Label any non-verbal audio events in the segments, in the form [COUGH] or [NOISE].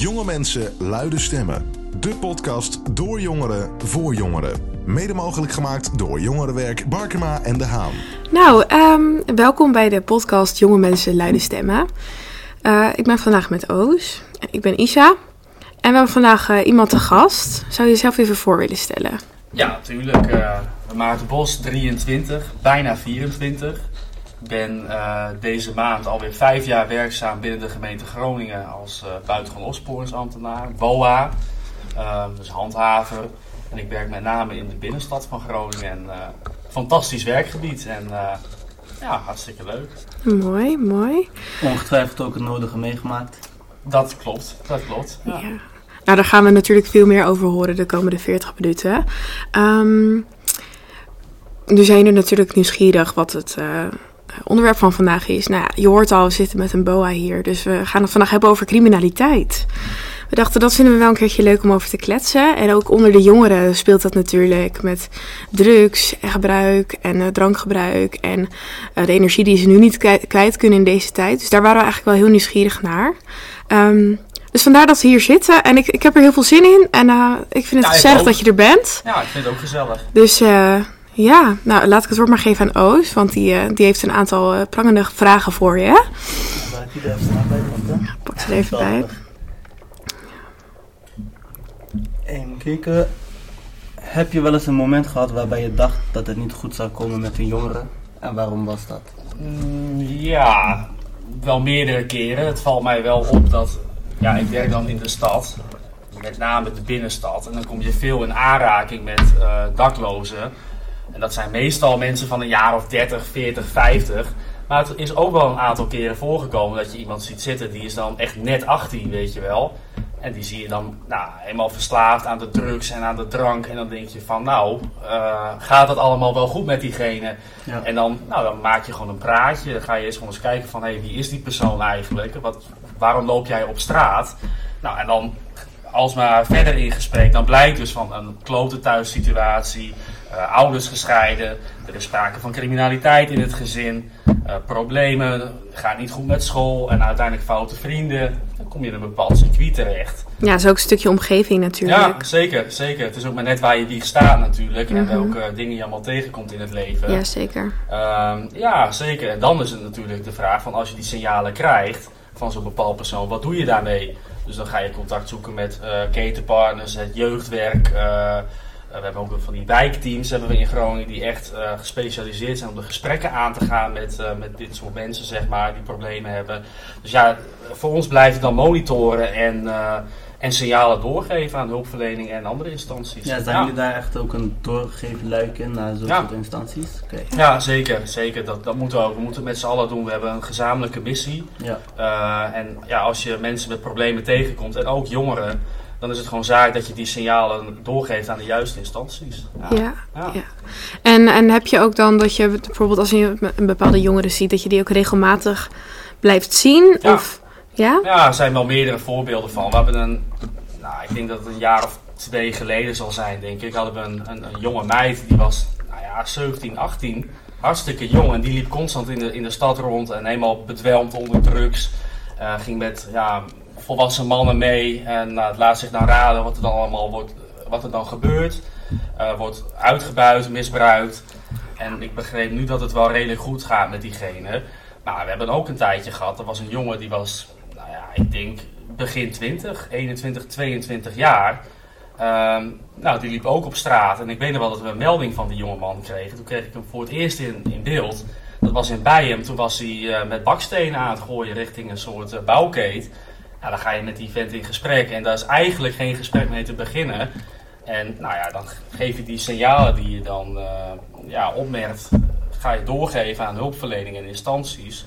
Jonge mensen, luide stemmen. De podcast door jongeren voor jongeren. Mede mogelijk gemaakt door Jongerenwerk Barkema en De Haan. Nou, ehm, welkom bij de podcast Jonge Mensen Luide Stemmen. Uh, ik ben vandaag met Oos. Ik ben Isha. En we hebben vandaag uh, iemand te gast. Zou je jezelf even voor willen stellen? Ja, natuurlijk. Uh, Maarten Bos, 23, bijna 24. Ik ben uh, deze maand alweer vijf jaar werkzaam binnen de gemeente Groningen als uh, buitengewoon opsporingsambtenaar, BOA, uh, dus handhaver. En ik werk met name in de binnenstad van Groningen. En, fantastisch werkgebied en ja, hartstikke leuk. Mooi, mooi. Ongetwijfeld ook het nodige meegemaakt. Dat klopt, dat klopt. Ja. ja. Nou, daar gaan we natuurlijk veel meer over horen de komende 40 minuten. Um, nu zijn jullie natuurlijk nieuwsgierig wat het uh, onderwerp van vandaag is. Nou, je hoort al, we zitten met een boa hier. Dus we gaan het vandaag hebben over criminaliteit. We dachten dat vinden we wel een keertje leuk om over te kletsen. En ook onder de jongeren speelt dat natuurlijk met drugs en gebruik en uh, drankgebruik. En uh, de energie die ze nu niet kwijt kunnen in deze tijd. Dus daar waren we eigenlijk wel heel nieuwsgierig naar. Um, dus vandaar dat we hier zitten. En ik, ik heb er heel veel zin in. En uh, ik vind het ja, gezellig dat je er bent. Ja, ik vind het ook gezellig. Dus ja, nou laat ik het woord maar geven aan Oos, want die, uh, die heeft een aantal uh, prangende vragen voor je. Ja, pak ze er even bij. Even kijken. Heb je wel eens een moment gehad waarbij je dacht dat het niet goed zou komen met een jongere? En waarom was dat? Mm, ja, wel meerdere keren. Het valt mij wel op dat, ja, ik werk dan in de stad, met name de binnenstad. En dan kom je veel in aanraking met uh, daklozen. En dat zijn meestal mensen van een jaar of 30, 40, 50. Maar het is ook wel een aantal keren voorgekomen dat je iemand ziet zitten die is dan echt net 18, weet je wel. En die zie je dan nou, helemaal verslaafd aan de drugs en aan de drank. En dan denk je van nou, uh, gaat het allemaal wel goed met diegene? Ja. En dan, nou, dan maak je gewoon een praatje. Dan ga je eens gewoon eens kijken van hé, hey, wie is die persoon eigenlijk? Wat, waarom loop jij op straat? Nou, en dan alsmaar verder in gesprek, dan blijkt dus van een klote thuissituatie, uh, ouders gescheiden, er is sprake van criminaliteit in het gezin, uh, problemen, gaat niet goed met school en uiteindelijk foute vrienden. Dan kom je in een bepaald circuit terecht. Ja, dat is ook een stukje omgeving natuurlijk. Ja, zeker, zeker. Het is ook maar net waar je wie staat natuurlijk mm -hmm. en welke dingen je allemaal tegenkomt in het leven. Ja, zeker. Uh, ja, zeker. En dan is het natuurlijk de vraag van als je die signalen krijgt van zo'n bepaald persoon, wat doe je daarmee? Dus dan ga je contact zoeken met uh, ketenpartners, het jeugdwerk. Uh, we hebben ook van die wijkteams hebben we in Groningen die echt gespecialiseerd zijn om de gesprekken aan te gaan met, met dit soort mensen, zeg maar, die problemen hebben. Dus ja, voor ons blijft het dan monitoren en, en signalen doorgeven aan hulpverlening en andere instanties. Ja, zijn ja. jullie daar echt ook een doorgegeven luik in naar ja. soort instanties? Okay. Ja, zeker. zeker. Dat, dat moeten we ook. We moeten het met z'n allen doen. We hebben een gezamenlijke missie. Ja. En ja, als je mensen met problemen tegenkomt, en ook jongeren, dan is het gewoon zaak dat je die signalen doorgeeft aan de juiste instanties. Ja, ja. ja. ja. En, en heb je ook dan dat je bijvoorbeeld als je een bepaalde jongere ziet, dat je die ook regelmatig blijft zien? Ja. Of, ja? ja, er zijn wel meerdere voorbeelden van. We hebben een, nou, ik denk dat het een jaar of twee geleden zal zijn, denk ik, hadden we een, een, een jonge meid, die was nou ja, 17, 18, hartstikke jong. En die liep constant in de, in de stad rond en helemaal bedwelmd onder drugs. Uh, ging met ja, volwassen mannen mee en uh, het laat zich dan raden wat er dan allemaal wordt, wat er dan gebeurt. Wordt uitgebuit, misbruikt. En ik begreep nu dat het wel redelijk goed gaat met diegene. Maar we hebben ook een tijdje gehad. Er was een jongen die was, nou ja, ik denk begin 20, 21, 22 jaar. Um, nou, die liep ook op straat. En ik weet nog wel dat we een melding van die jongeman kregen. Toen kreeg ik hem voor het eerst in, in beeld. Dat was in Bijem. Toen was hij uh, met bakstenen aan het gooien richting een soort uh, bouwkeet. Nou, dan ga je met die vent in gesprek. En daar is eigenlijk geen gesprek mee te beginnen. En nou ja, dan geef je die signalen die je dan uh, ja, opmerkt, ga je doorgeven aan hulpverlening en instanties.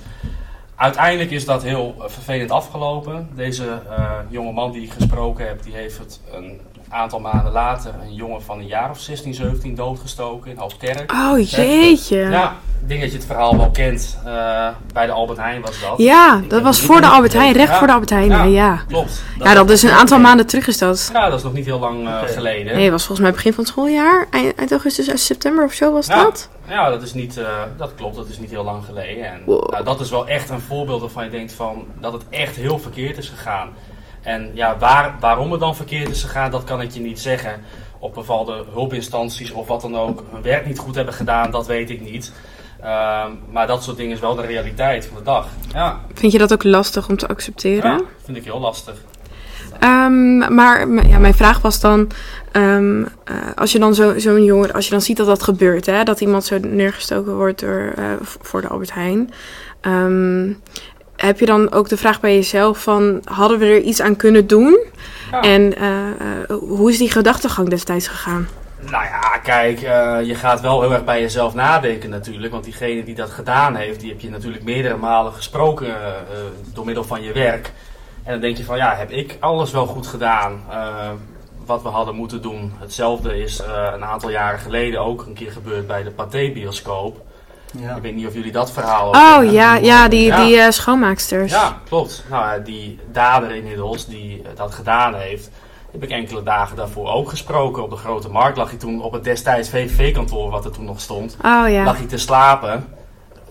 Uiteindelijk is dat heel vervelend afgelopen. Deze uh, jonge man die ik gesproken heb, die heeft het een aantal maanden later een jongen van een jaar of 16, 17 doodgestoken in Hoofdkerk. Oh jeetje. Ja, ik denk dat je het verhaal wel kent. Uh, bij de Albert Heijn was dat. Ja, ik dat was voor de Albert Heijn, recht ja. voor de Albert Heijn. Ja, ja. klopt. Dat ja, dat is een aantal maanden terug is dat. Ja, dat is nog niet heel lang uh, geleden. Nee, was volgens mij begin van het schooljaar. Eind, eind augustus, september of zo was ja. dat. Ja, dat, is niet, uh, dat klopt. Dat is niet heel lang geleden. En wow. nou, dat is wel echt een voorbeeld waarvan je denkt van, dat het echt heel verkeerd is gegaan. En ja, waar, waarom het dan verkeerd is gegaan, dat kan ik je niet zeggen. Op bepaalde hulpinstanties of wat dan ook hun werk niet goed hebben gedaan, dat weet ik niet. Ehm, maar dat soort dingen is wel de realiteit van de dag. Ja, Vind je dat ook lastig om te accepteren? ja vind ik heel lastig. Ehm, maar ja, mijn vraag was dan, ehm, eh, als je dan zo- zo'n jongere, als je dan ziet dat dat gebeurt, hè, dat iemand zo neergestoken wordt door, eh, voor de Albert Heijn, ehm, heb je dan ook de vraag bij jezelf van, hadden we er iets aan kunnen doen? Ja. En eh, eh, hoe is die gedachtegang destijds gegaan? Nou ja, kijk, eh, je gaat wel heel erg bij jezelf nadenken natuurlijk. Want diegene die dat gedaan heeft, die heb je natuurlijk meerdere malen gesproken door middel van je werk. En dan denk je van, ja, heb ik alles wel goed gedaan wat we hadden moeten doen? Hetzelfde is een aantal jaren geleden ook een keer gebeurd bij de Pathé-bioscoop. Ja. Ik weet niet of jullie dat verhaal Oh ja, ja die, Ja. die eh, schoonmaaksters. Ja, klopt. Nou, ja, die dader inmiddels die eh, dat gedaan heeft, heb ik enkele dagen daarvoor ook gesproken. Op de Grote Markt lag hij toen op het destijds VVV-kantoor, wat er toen nog stond, Oh ja. lag hij te slapen.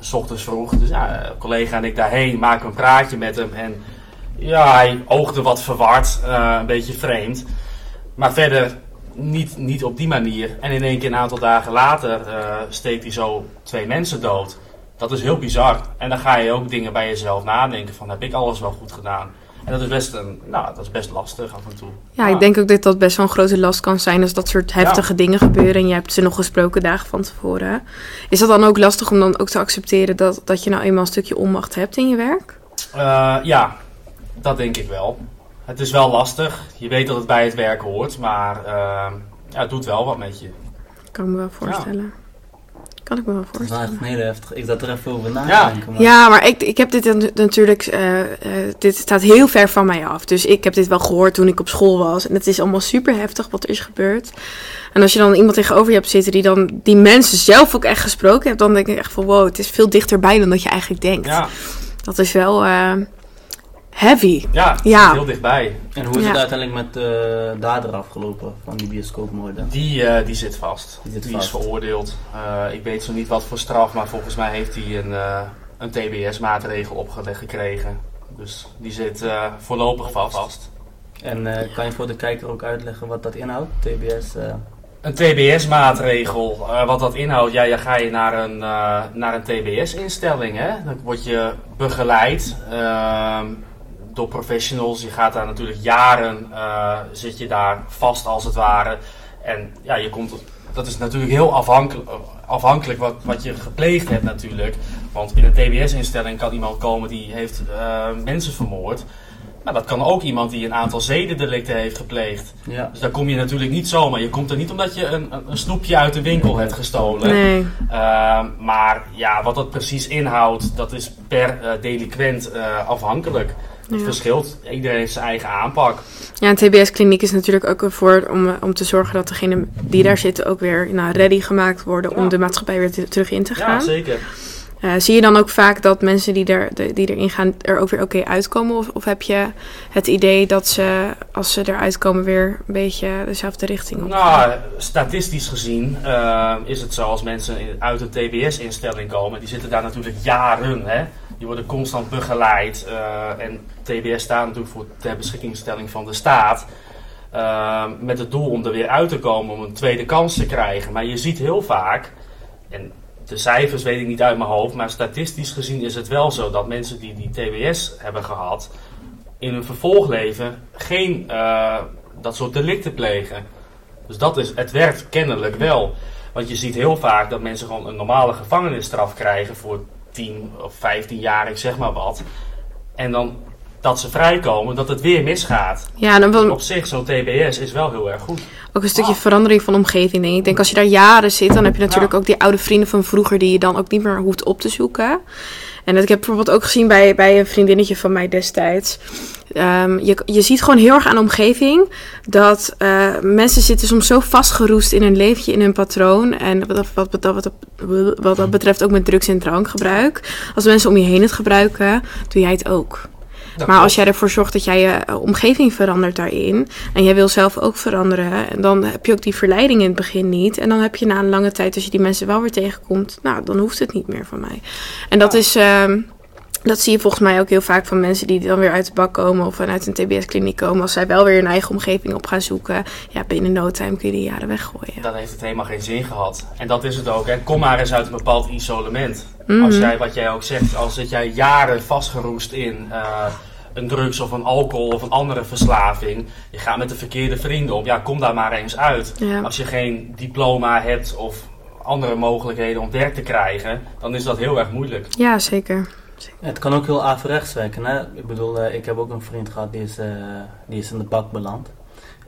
S ochtends vroeg. Dus ja, een collega en ik daarheen maken een praatje met hem. En ja, hij oogde wat verward, eh, een beetje vreemd. Maar verder niet, niet op die manier. En in één keer een aantal dagen later eh, steekt hij zo twee mensen dood. Dat is heel bizar. En dan ga je ook dingen bij jezelf nadenken van heb ik alles wel goed gedaan? En dat is best, een, nou, dat is best lastig af en toe. Ja, ik denk ook dat dat best wel een grote last kan zijn als dat soort heftige dingen gebeuren en je hebt ze nog gesproken dagen van tevoren. Is dat dan ook lastig om dan ook te accepteren dat, dat je nou eenmaal een stukje onmacht hebt in je werk? Eh, ja, dat denk ik wel. Het is wel lastig. Je weet dat het bij het werk hoort, maar eh, ja, het doet wel wat met je. Kan ik me wel voorstellen. Kan ik me wel Dat is wel voorstellen. echt heel heftig. Ik zat er even over na te Ja. denken. Maar Ja, maar ik, ik heb dit natuurlijk. eh, eh, dit staat heel ver van mij af. Dus ik heb dit wel gehoord toen ik op school was. En het is allemaal super heftig wat er is gebeurd. En als je dan iemand tegenover je hebt zitten die dan die mensen zelf ook echt gesproken heeft, dan denk ik echt van wow, het is veel dichterbij dan dat je eigenlijk denkt. Ja, Dat is wel eh, heavy. ja, heel dichtbij. En hoe is Ja. het uiteindelijk met de dader afgelopen van die bioscoopmoorden? Die, eh, die zit vast. Die zit is vast. veroordeeld. Eh, ik weet zo niet wat voor straf, maar volgens mij heeft hij een, eh, een TBS-maatregel opgelegd gekregen. Dus die zit eh, voorlopig vast. En eh, kan je voor de kijker ook uitleggen wat dat inhoudt? TBS? eh, Een TBS-maatregel, eh, wat dat inhoudt, ja, ja, ga je naar een, eh, naar een TBS-instelling. hè? Dan word je begeleid ehm, door professionals. Je gaat daar natuurlijk jaren, eh, zit je daar vast als het ware. En ja, je komt, dat is natuurlijk heel afhankelijk, afhankelijk wat, wat je gepleegd hebt natuurlijk. Want in een TBS-instelling kan iemand komen die heeft eh, mensen vermoord. Maar dat kan ook iemand die een aantal zedendelicten heeft gepleegd. ja. Dus daar kom je natuurlijk niet zomaar. Je komt er niet omdat je een, een, snoepje uit de winkel hebt gestolen. Nee. Ehm, maar ja, wat dat precies inhoudt, dat is per eh delinquent eh, afhankelijk. Het Ja. verschilt. Iedereen heeft zijn eigen aanpak. Ja, een TBS-kliniek is natuurlijk ook ervoor om, eh, om te zorgen dat degenen die daar zitten ook weer nou, ready gemaakt worden om Ja. de maatschappij weer te- terug in te Ja, gaan. zeker. Eh, zie je dan ook vaak dat mensen die, er, de- die erin gaan er ook weer oké uitkomen? Of, of heb je het idee dat ze, als ze eruit komen, weer een beetje dezelfde richting op? Nou, statistisch gezien eh, is het zo als mensen uit een TBS-instelling komen, die zitten daar natuurlijk jaren. Hè? Die worden constant begeleid. eh, en TBS staat natuurlijk voor ter beschikkingstelling van de staat. eh, met het doel om er weer uit te komen, om een tweede kans te krijgen. Maar je ziet heel vaak, en de cijfers weet ik niet uit mijn hoofd, maar statistisch gezien is het wel zo dat mensen die die TBS hebben gehad, in hun vervolgleven geen eh, dat soort delicten plegen. Dus dat is, het werkt kennelijk wel. Want je ziet heel vaak dat mensen gewoon een normale gevangenisstraf krijgen voor 10 of 15 jaar, ik zeg maar wat. En dan dat ze vrijkomen, dat het weer misgaat. Ja, dan wel Op zich, zo'n TBS is wel heel erg goed. ook een stukje Ah. verandering van omgeving, denk ik. Ik denk als je daar jaren zit, dan heb je natuurlijk Ja. ook die oude vrienden van vroeger die je dan ook niet meer hoeft op te zoeken. En dat ik heb bijvoorbeeld ook gezien bij, bij een vriendinnetje van mij destijds. Ehm, je, je ziet gewoon heel erg aan de omgeving dat eh, mensen zitten soms zo vastgeroest in hun leventje, in hun patroon. En wat, wat, wat, wat, wat, wat dat betreft ook met drugs- en drankgebruik. Als mensen om je heen het gebruiken, doe jij het ook. Dat maar als jij ervoor zorgt dat jij je eh, omgeving verandert daarin. En jij wil zelf ook veranderen. En dan heb je ook die verleiding in het begin niet. En dan heb je na een lange tijd, als je die mensen wel weer tegenkomt. Nou, dan hoeft het niet meer van mij. En dat Ja. is. ehm, dat zie je volgens mij ook heel vaak van mensen die dan weer uit de bak komen of vanuit een TBS-kliniek komen. Als zij wel weer een eigen omgeving op gaan zoeken, ja, binnen no time kun je die jaren weggooien. Dan heeft het helemaal geen zin gehad. En dat is het ook. Hè. Kom maar eens uit een bepaald isolement. Mhm. Als jij, wat jij ook zegt, als zit jij jaren vastgeroest in eh, een drugs of een alcohol of een andere verslaving. Je gaat met de verkeerde vrienden op. Ja, kom daar maar eens uit. Ja. Als je geen diploma hebt of andere mogelijkheden om werk te krijgen, dan is dat heel erg moeilijk. Ja, zeker. Het kan ook heel averechts werken. Hè? Ik bedoel, eh, ik heb ook een vriend gehad die is, eh, die is in de bak beland.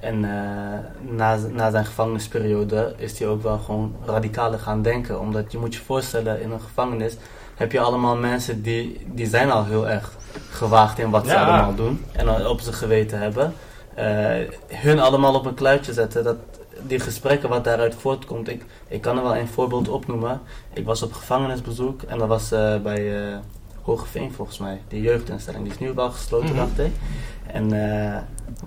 En eh, na, na zijn gevangenisperiode is hij ook wel gewoon radicaler gaan denken. Omdat je moet je voorstellen, in een gevangenis heb je allemaal mensen die, die zijn al heel erg gewaagd in wat ze allemaal doen. En op zijn geweten hebben. Hun allemaal op een kluitje zetten. Dat, die gesprekken wat daaruit voortkomt. Ik, ik kan er wel een voorbeeld opnoemen. Ik was op gevangenisbezoek en dat was bij Hogeveen volgens mij. Die jeugdinstelling. Die is nu wel gesloten, Mhm. dacht ik. En eh,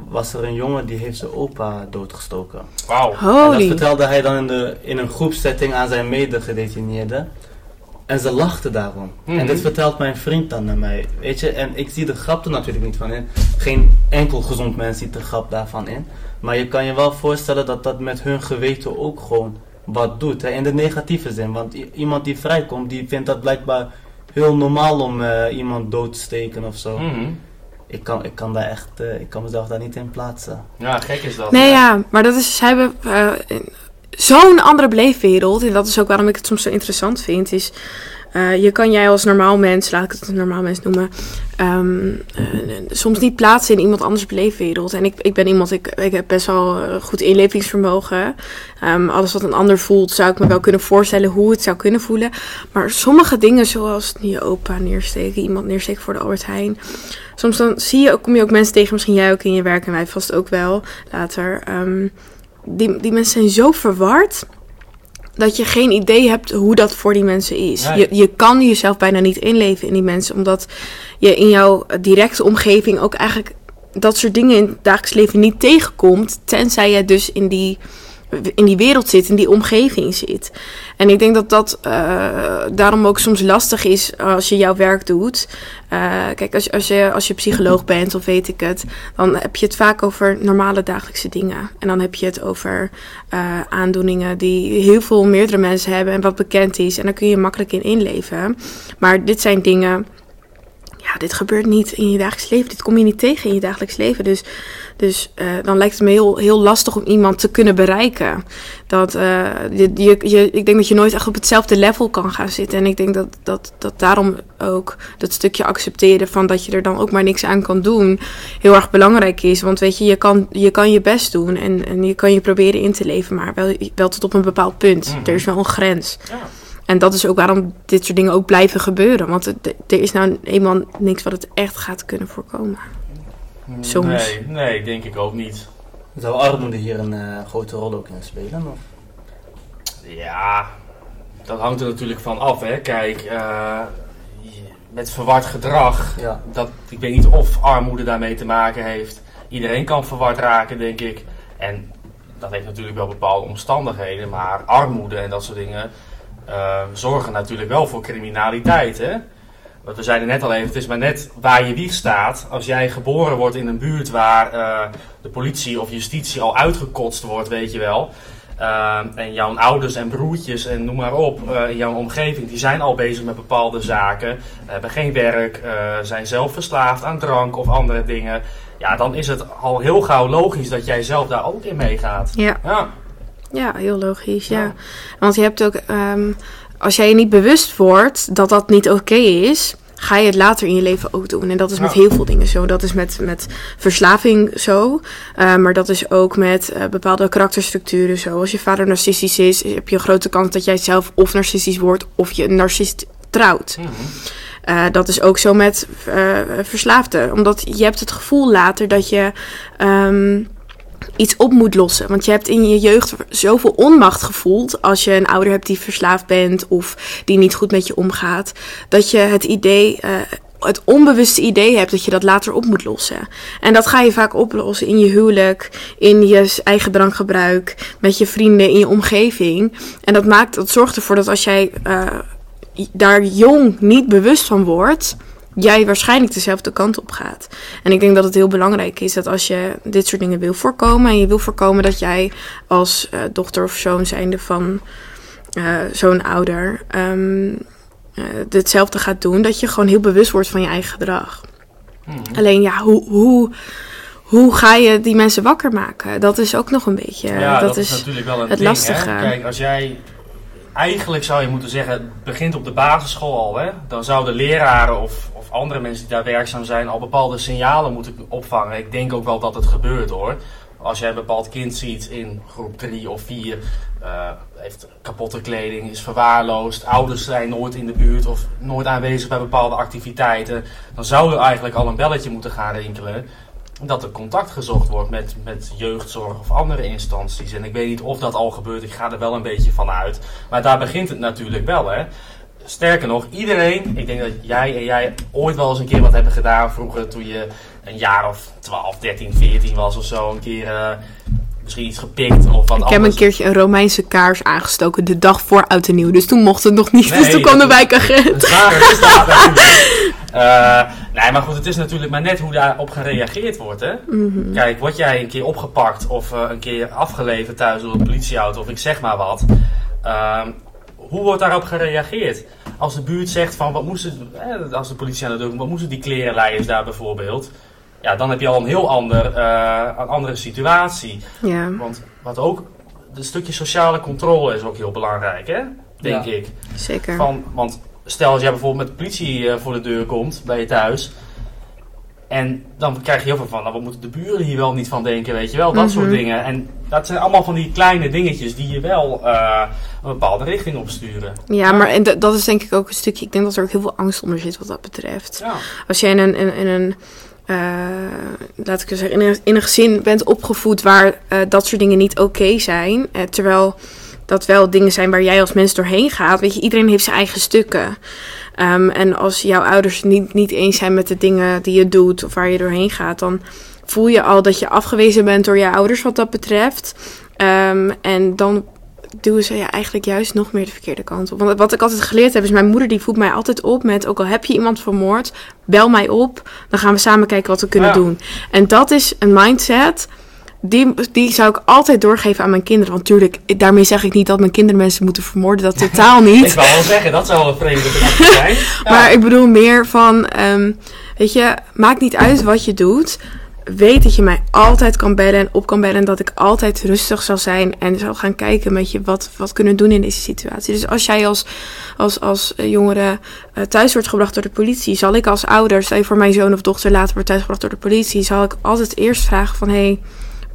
was er een jongen die heeft zijn opa doodgestoken. Wauw. En dat vertelde hij dan in, de, in een groepsetting aan zijn medegedetineerden. En ze lachten daarom. Mhm. En dit vertelt mijn vriend dan naar mij. Weet je, en ik zie de grap er natuurlijk niet van in. Geen enkel gezond mens ziet de grap daarvan in. Maar je kan je wel voorstellen dat dat met hun geweten ook gewoon wat doet. Hè? In de negatieve zin. Want iemand die vrijkomt, die vindt dat blijkbaar heel normaal om eh, iemand dood te steken of zo. Mhm. Ik, kan, ik, kan daar echt, eh, ik kan mezelf daar niet in plaatsen. Ja, gek is dat. Nee, ja, maar dat is, ze hebben eh, zo'n andere beleefwereld. En dat is ook waarom ik het soms zo interessant vind. Is, eh, je kan jij als normaal mens, laat ik het een normaal mens noemen, ehm, eh, soms niet plaatsen in iemand anders beleefwereld. En ik, ik ben iemand, ik, ik heb best wel eh, goed inlevingsvermogen. Ehm, alles wat een ander voelt, zou ik me wel kunnen voorstellen hoe het zou kunnen voelen. Maar sommige dingen, zoals je opa neersteken, iemand neersteken voor de Albert Heijn. Soms dan zie je ook, kom je ook mensen tegen, misschien jij ook in je werk en wij vast ook wel later. Ehm, die, die mensen zijn zo verward dat je geen idee hebt hoe dat voor die mensen is. Je, je kan jezelf bijna niet inleven in die mensen, omdat je in jouw directe omgeving ook eigenlijk dat soort dingen in het dagelijks leven niet tegenkomt, tenzij je dus in die, in die wereld zit, in die omgeving zit. En ik denk dat dat eh, daarom ook soms lastig is als je jouw werk doet. Eh, kijk, als, als, je, als je psycholoog bent of weet ik het, dan heb je het vaak over normale dagelijkse dingen. En dan heb je het over eh, aandoeningen die heel veel meerdere mensen hebben en wat bekend is. En daar kun je makkelijk in inleven. Maar dit zijn dingen ja, dit gebeurt niet in je dagelijks leven. Dit kom je niet tegen in je dagelijks leven. Dus, dus eh, dan lijkt het me heel, heel lastig om iemand te kunnen bereiken. Dat, eh, je, je, je- ik denk dat je nooit echt op hetzelfde level kan gaan zitten. En ik denk dat, dat, dat daarom ook dat stukje accepteren van dat je er dan ook maar niks aan kan doen, heel erg belangrijk is. Want weet je, je kan je, kan je best doen en, en je kan je proberen in te leven, maar wel, wel tot op een bepaald punt. Mhm. Er is wel een grens. Ja. En dat is ook waarom dit soort dingen ook blijven gebeuren. Want er is nou eenmaal niks wat het echt gaat kunnen voorkomen. Soms. Nee, nee, denk ik ook niet. Zou armoede hier een eh, grote rol ook in spelen? Of? Ja, dat hangt er natuurlijk van af. Hè. Kijk, eh, met verward gedrag, Ja. dat, ik weet niet of armoede daarmee te maken heeft. Iedereen kan verward raken, denk ik. En dat heeft natuurlijk wel bepaalde omstandigheden. Maar armoede en dat soort dingen eh, zorgen natuurlijk wel voor criminaliteit. Hè? Want we zeiden net al even, het is maar net waar je wieg staat. Als jij geboren wordt in een buurt waar eh, de politie of justitie al uitgekotst wordt, weet je wel. Eh, en jouw ouders en broertjes en noem maar op eh, in jouw omgeving, die zijn al bezig met bepaalde zaken. Hebben geen werk, eh, zijn zelf verslaafd aan drank of andere dingen. Ja, dan is het al heel gauw logisch dat jij zelf daar ook in meegaat. Ja, Ja, ja heel logisch. Ja. Ja. Want je hebt ook, ehm, als jij je niet bewust wordt dat dat niet oké is, ga je het later in je leven ook doen. En dat is met heel veel dingen zo. Dat is met, met verslaving zo. Eh, maar dat is ook met eh, bepaalde karakterstructuren zo. Als je vader narcistisch is, heb je een grote kans dat jij zelf of narcistisch wordt of je een narcist trouwt. Mhm. Eh, dat is ook zo met verslaafden. Omdat je hebt het gevoel later dat je ehm, iets op moet lossen. Want je hebt in je jeugd zoveel onmacht gevoeld als je een ouder hebt die verslaafd bent of die niet goed met je omgaat. Dat je het idee, eh, het onbewuste idee hebt dat je dat later op moet lossen. En dat ga je vaak oplossen in je huwelijk, in je eigen drankgebruik, met je vrienden, in je omgeving. En dat maakt, dat zorgt ervoor dat als jij eh, daar jong niet bewust van wordt, jij waarschijnlijk dezelfde kant op gaat. En ik denk dat het heel belangrijk is dat als je dit soort dingen wil voorkomen en je wil voorkomen dat jij als eh, dochter of zoon zijnde van eh, zo'n ouder ehm, eh, hetzelfde gaat doen, dat je gewoon heel bewust wordt van je eigen gedrag. Mhm. Alleen ja, hoe, hoe, hoe ga je die mensen wakker maken? Dat is ook nog een beetje. ja, dat, is natuurlijk wel een het ding. lastige. Hè? Kijk, als jij... Eigenlijk zou je moeten zeggen, het begint op de basisschool al. Hè? Dan zouden leraren of, of andere mensen die daar werkzaam zijn... al bepaalde signalen moeten opvangen. Ik denk ook wel dat het gebeurt hoor. Als jij een bepaald kind ziet in groep 3 of 4... eh, heeft kapotte kleding, is verwaarloosd... ouders zijn nooit in de buurt of nooit aanwezig bij bepaalde activiteiten... dan zou er eigenlijk al een belletje moeten gaan rinkelen dat er contact gezocht wordt met, met jeugdzorg of andere instanties. En ik weet niet of dat al gebeurt, ik ga er wel een beetje van uit. Maar daar begint het natuurlijk wel, hè. Sterker nog, iedereen, ik denk dat jij en jij ooit wel eens een keer wat hebben gedaan vroeger toen je een jaar of 12, 13, 14 was of zo. Een keer eh, misschien iets gepikt of wat Ik anders. heb een keertje een Romeinse kaars aangestoken de dag voor oud en nieuw. Dus toen mocht het nog niet. Nee, [LAUGHS] dus toen kwam de wijkagent. Een zware misdaad Eh, nee, maar goed, het is natuurlijk maar net hoe daarop gereageerd wordt. Hè? Mhm. Kijk, word jij een keer opgepakt of eh, een keer afgeleverd thuis door een politieauto of ik zeg maar wat. ehm, hoe wordt daarop gereageerd? Als de buurt zegt van, wat moesten, eh, als de politie aan de deur komt, wat moesten die klerenleiders daar bijvoorbeeld? Ja, dan heb je al een heel ander, eh, een andere situatie. Ja. Want wat ook, een stukje sociale controle is ook heel belangrijk, hè? Denk Ja. ik. Zeker. Van, want stel als jij bijvoorbeeld met de politie eh, voor de deur komt bij je thuis. En dan krijg je heel veel van, nou, wat moeten de buren hier wel niet van denken, weet je wel, dat soort Mhm. dingen. En dat zijn allemaal van die kleine dingetjes die je wel eh, een bepaalde richting opsturen. Ja, maar en dat- is denk ik ook een stukje. Ik denk dat er ook heel veel angst onder zit wat dat betreft. Ja. Als jij in een, in, in een eh, laat ik zeggen, in een, in een gezin bent opgevoed waar dat soort dingen niet oké zijn, terwijl dat wel dingen zijn waar jij als mens doorheen gaat. Weet je, iedereen heeft zijn eigen stukken. Ehm, en als jouw ouders niet, niet eens zijn met de dingen die je doet of waar je doorheen gaat, dan voel je al dat je afgewezen bent door je ouders wat dat betreft. Ehm, en dan duwen ze je eigenlijk juist nog meer de verkeerde kant op. Want wat ik altijd geleerd heb, is mijn moeder die voedt mij altijd op met... ook al heb je iemand vermoord, bel mij op. Dan gaan we samen kijken wat we kunnen Ja. doen. En dat is een mindset... Die, die zou ik altijd doorgeven aan mijn kinderen. Want natuurlijk, daarmee zeg ik niet dat mijn kinderen mensen moeten vermoorden. Dat totaal [LAUGHS] niet. Ik wou wel zeggen, dat zou wel een vreemde gedachte zijn. [LAUGHS] Ja. Maar ik bedoel meer van, ehm, weet je, maakt niet uit wat je doet. Weet dat je mij altijd kan bellen en op kan bellen. En dat ik altijd rustig zal zijn en zal gaan kijken met je wat, wat kunnen doen in deze situatie. Dus als jij als, als, als eh, jongere eh, thuis wordt gebracht door de politie, zal ik als ouder, stel je voor mijn zoon of dochter later wordt thuisgebracht door de politie, zal ik altijd eerst vragen van, hé, hey,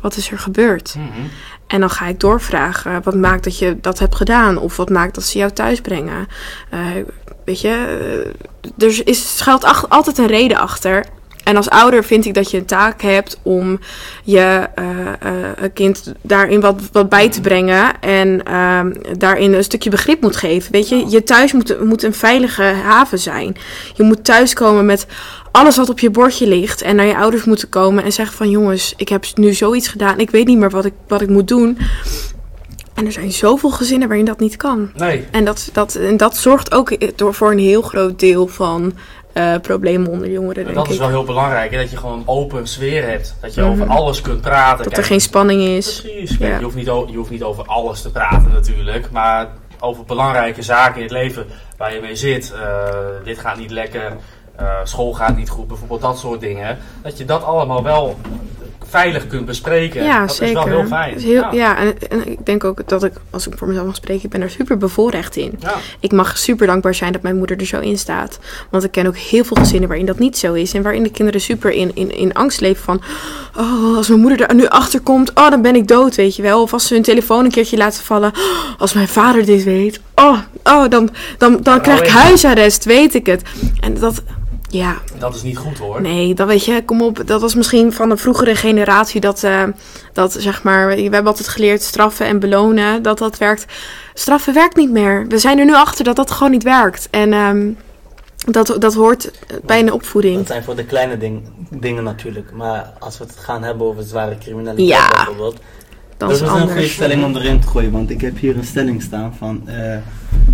wat is er gebeurd? Mhm. En dan ga ik doorvragen. Wat maakt dat je dat hebt gedaan? Of wat maakt dat ze jou thuis brengen? Eh, weet je, eh, er is, schuilt altijd een reden achter. En als ouder vind ik dat je een taak hebt om je eh, eh, kind daarin wat, wat bij te brengen. En ehm, daarin een stukje begrip moet geven. Weet je, je thuis moet, moet een veilige haven zijn. Je moet thuiskomen met alles wat op je bordje ligt. En naar je ouders moeten komen en zeggen van jongens, ik heb nu zoiets gedaan. Ik weet niet meer wat ik, wat ik moet doen. En er zijn zoveel gezinnen waarin dat niet kan. Nee, En dat, dat, en dat zorgt ook door, voor een heel groot deel van eh, problemen onder jongeren, en denk dat ik. is wel heel belangrijk, hè, dat je gewoon een open sfeer hebt. Dat je Mhm. over alles kunt praten. dat er geen spanning is. Precies. Kijk, Ja. je, hoeft niet, je hoeft niet over alles te praten natuurlijk, maar over belangrijke zaken in het leven waar je mee zit. Eh, dit gaat niet lekker, eh, school gaat niet goed, bijvoorbeeld dat soort dingen. Dat je dat allemaal wel veilig kunt bespreken. Ja, dat zeker. is wel heel fijn. Heel- ja. ja, en, en ik denk ook dat ik, als ik voor mezelf mag spreken, ik ben er super bevoorrecht in. Ja. Ik mag super dankbaar zijn dat mijn moeder er zo in staat. Want ik ken ook heel veel gezinnen waarin dat niet zo is. En waarin de kinderen super in, in, in angst leven van... Oh, als mijn moeder er nu achter komt, oh, dan ben ik dood, weet je wel. Of als ze hun telefoon een keertje laten vallen. "Oh, als mijn vader dit weet, oh, oh dan, dan, dan krijg ik ik- huisarrest, weet ik het. En dat, ja, Dat is niet goed hoor. Nee, dat weet je, kom op. Dat was misschien van een vroegere generatie dat, eh, dat zeg maar, we hebben altijd geleerd straffen en belonen, dat dat werkt. Straffen werkt niet meer. We zijn er nu achter dat dat gewoon niet werkt. En ehm, dat, dat hoort bij een opvoeding. Dat zijn voor de kleine ding, dingen natuurlijk. Maar als we het gaan hebben over zware criminaliteit Ja, bijvoorbeeld. Dat Dat is is een goede stelling om erin te gooien, want ik heb hier een stelling staan van... eh,